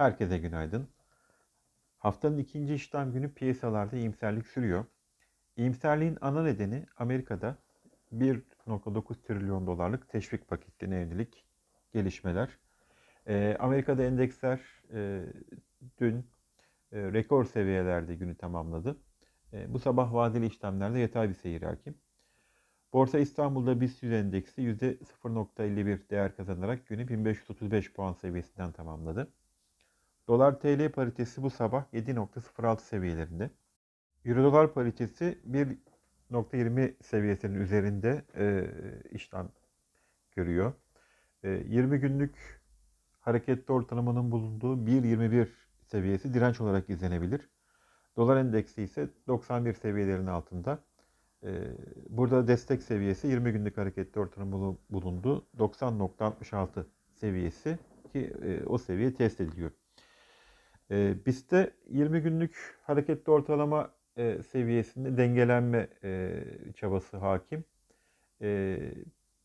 Herkese günaydın. Haftanın ikinci işlem günü piyasalarda iyimserlik sürüyor. İyimserliğin ana nedeni Amerika'da 1.9 trilyon dolarlık teşvik paketine yönelik gelişmeler. Ee, Amerika'da endeksler e, dün e, rekor seviyelerde günü tamamladı. E, bu sabah vadeli işlemlerde yatay bir seyir hakim. Borsa İstanbul'da BIST 100 endeksi %0.51 değer kazanarak günü 1535 puan seviyesinden tamamladı. Dolar TL paritesi bu sabah 7.06 seviyelerinde. Euro dolar paritesi 1.20 seviyesinin üzerinde e, işlem görüyor. E, 20 günlük hareketli ortalamanın bulunduğu 1.21 seviyesi direnç olarak izlenebilir. Dolar endeksi ise 91 seviyelerin altında. E, burada destek seviyesi 20 günlük hareketli ortalama bulunduğu 90.66 seviyesi ki e, o seviye test ediliyor. E, BIST'te 20 günlük hareketli ortalama e, seviyesinde dengelenme e, çabası hakim. E,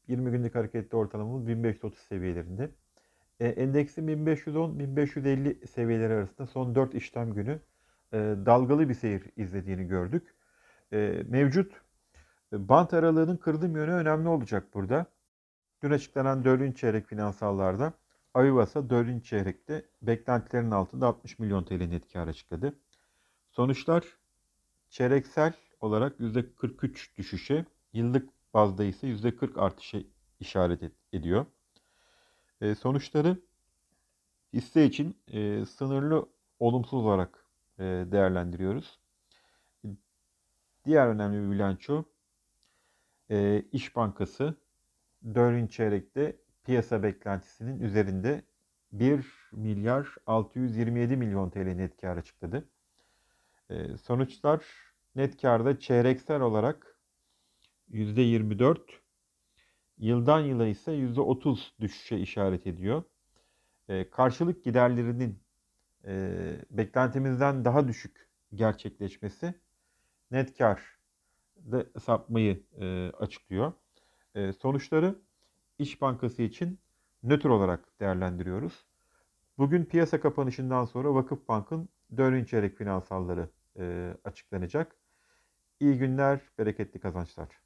20 günlük hareketli ortalamamız 1530 seviyelerinde. E, endeksin 1510-1550 seviyeleri arasında son 4 işlem günü e, dalgalı bir seyir izlediğini gördük. E, mevcut bant aralığının kırılım yönü önemli olacak burada. Dün açıklanan 4. çeyrek finansallarda Avivas'a 4. çeyrekte beklentilerin altında 60 milyon TL net kar açıkladı. Sonuçlar çeyreksel olarak %43 düşüşe, yıllık bazda ise %40 artışa işaret ediyor. E, sonuçları hisse için e, sınırlı olumsuz olarak e, değerlendiriyoruz. Diğer önemli bir bilanço e, İş Bankası 4. çeyrekte piyasa beklentisinin üzerinde 1 milyar 627 milyon TL net kar açıkladı. E, sonuçlar net karda çeyreksel olarak %24, yıldan yıla ise %30 düşüşe işaret ediyor. E, karşılık giderlerinin e, beklentimizden daha düşük gerçekleşmesi net kar sapmayı e, açıklıyor. E, sonuçları İş Bankası için nötr olarak değerlendiriyoruz. Bugün piyasa kapanışından sonra Vakıfbank'ın 4. çeyrek finansalları açıklanacak. İyi günler, bereketli kazançlar.